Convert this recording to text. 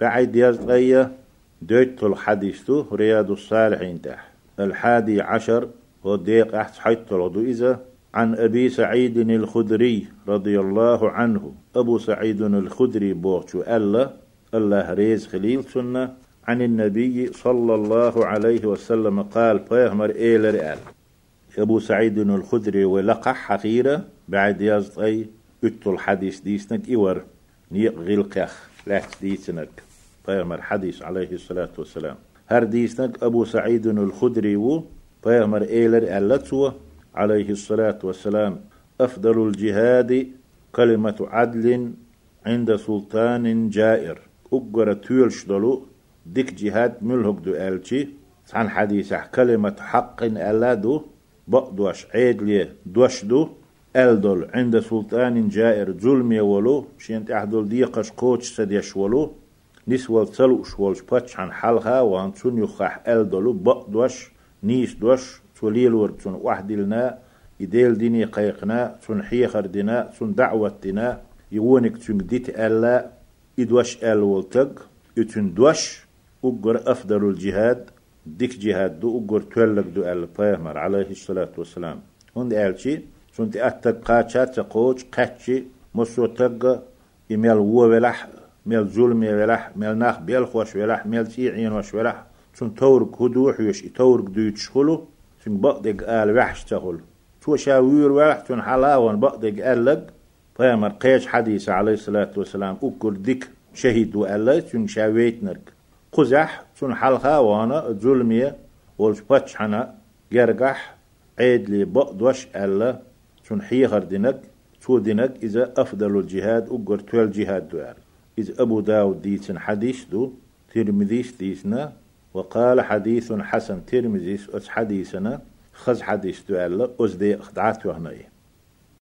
بعد يزغية دوت الحديث رياض الصالحين تح الحادي عشر وديق أحس حيث إذا عن أبي سعيد الخدري رضي الله عنه. أبو سعيد الخدري بوغشو ألا الله ريز خليل سنة عن النبي صلى الله عليه وسلم قال فيهمر إيلر آل أبو سعيد الخدري ولقح حقيرة بعد يزطي اتو الحديث ديسنك إور نيق غلقخ لا ديسنك فيهمر حديث عليه الصلاة والسلام. هر ديسنك أبو سعيد الخدري و فيهمر إيلر ألتسوه عليه الصلاة والسلام. أفضل الجهاد كلمة عدل عند سلطان جائر. أقر تولش دلو ديك جهاد ملهق دو ألشي عن حديث كلمة حق ألا دو بقدوش عيد لي دوش دو. ألدل عند سلطان جائر ظلم ولو شين تحدل ديقش قوش سديش ولو نسوال تلوش ولش باتش عن حلها وان تون يخح ألدلو بقدوش نيس دوش توليل ورد واحد لنا يديل ديني قيقنا سن حيخر دينا سن دعوة دينا يونك تن ديت ألا إدوش أل والتق يتن دوش أقر أفضل الجهاد ديك جهاد دو أقر تولك دو أل عليه الصلاة والسلام هند ألشي سن تأتك قاتشات تقوش قاتشي مسو تق إميل وو ولح ميل ظلم ولح ميل ناخ بيل خوش ولح ميل تيعين وش ولح سن تورك هدوح يش تورك دويتش خلو سن بقدق آل وحش تخل تو شاوير وح تن حلاوان بقدق آل فيامر قيش حديث عليه الصلاة والسلام أكل ديك شهيد وألا تن شاويت نرك قزح تن حلخا وأنا ظلمية والش باتش حنا جرقح عيد لي بقدوش ألا تن حيخر دينك تو دينك إذا أفضل الجهاد أقر توال جهاد دوال إذا أبو داود ديتن حديث دو ترمذيش ديسنا وقال حديث حسن ترمذيس أس حديثنا خز حديث دو ألا أز دي أخدعات وهنائي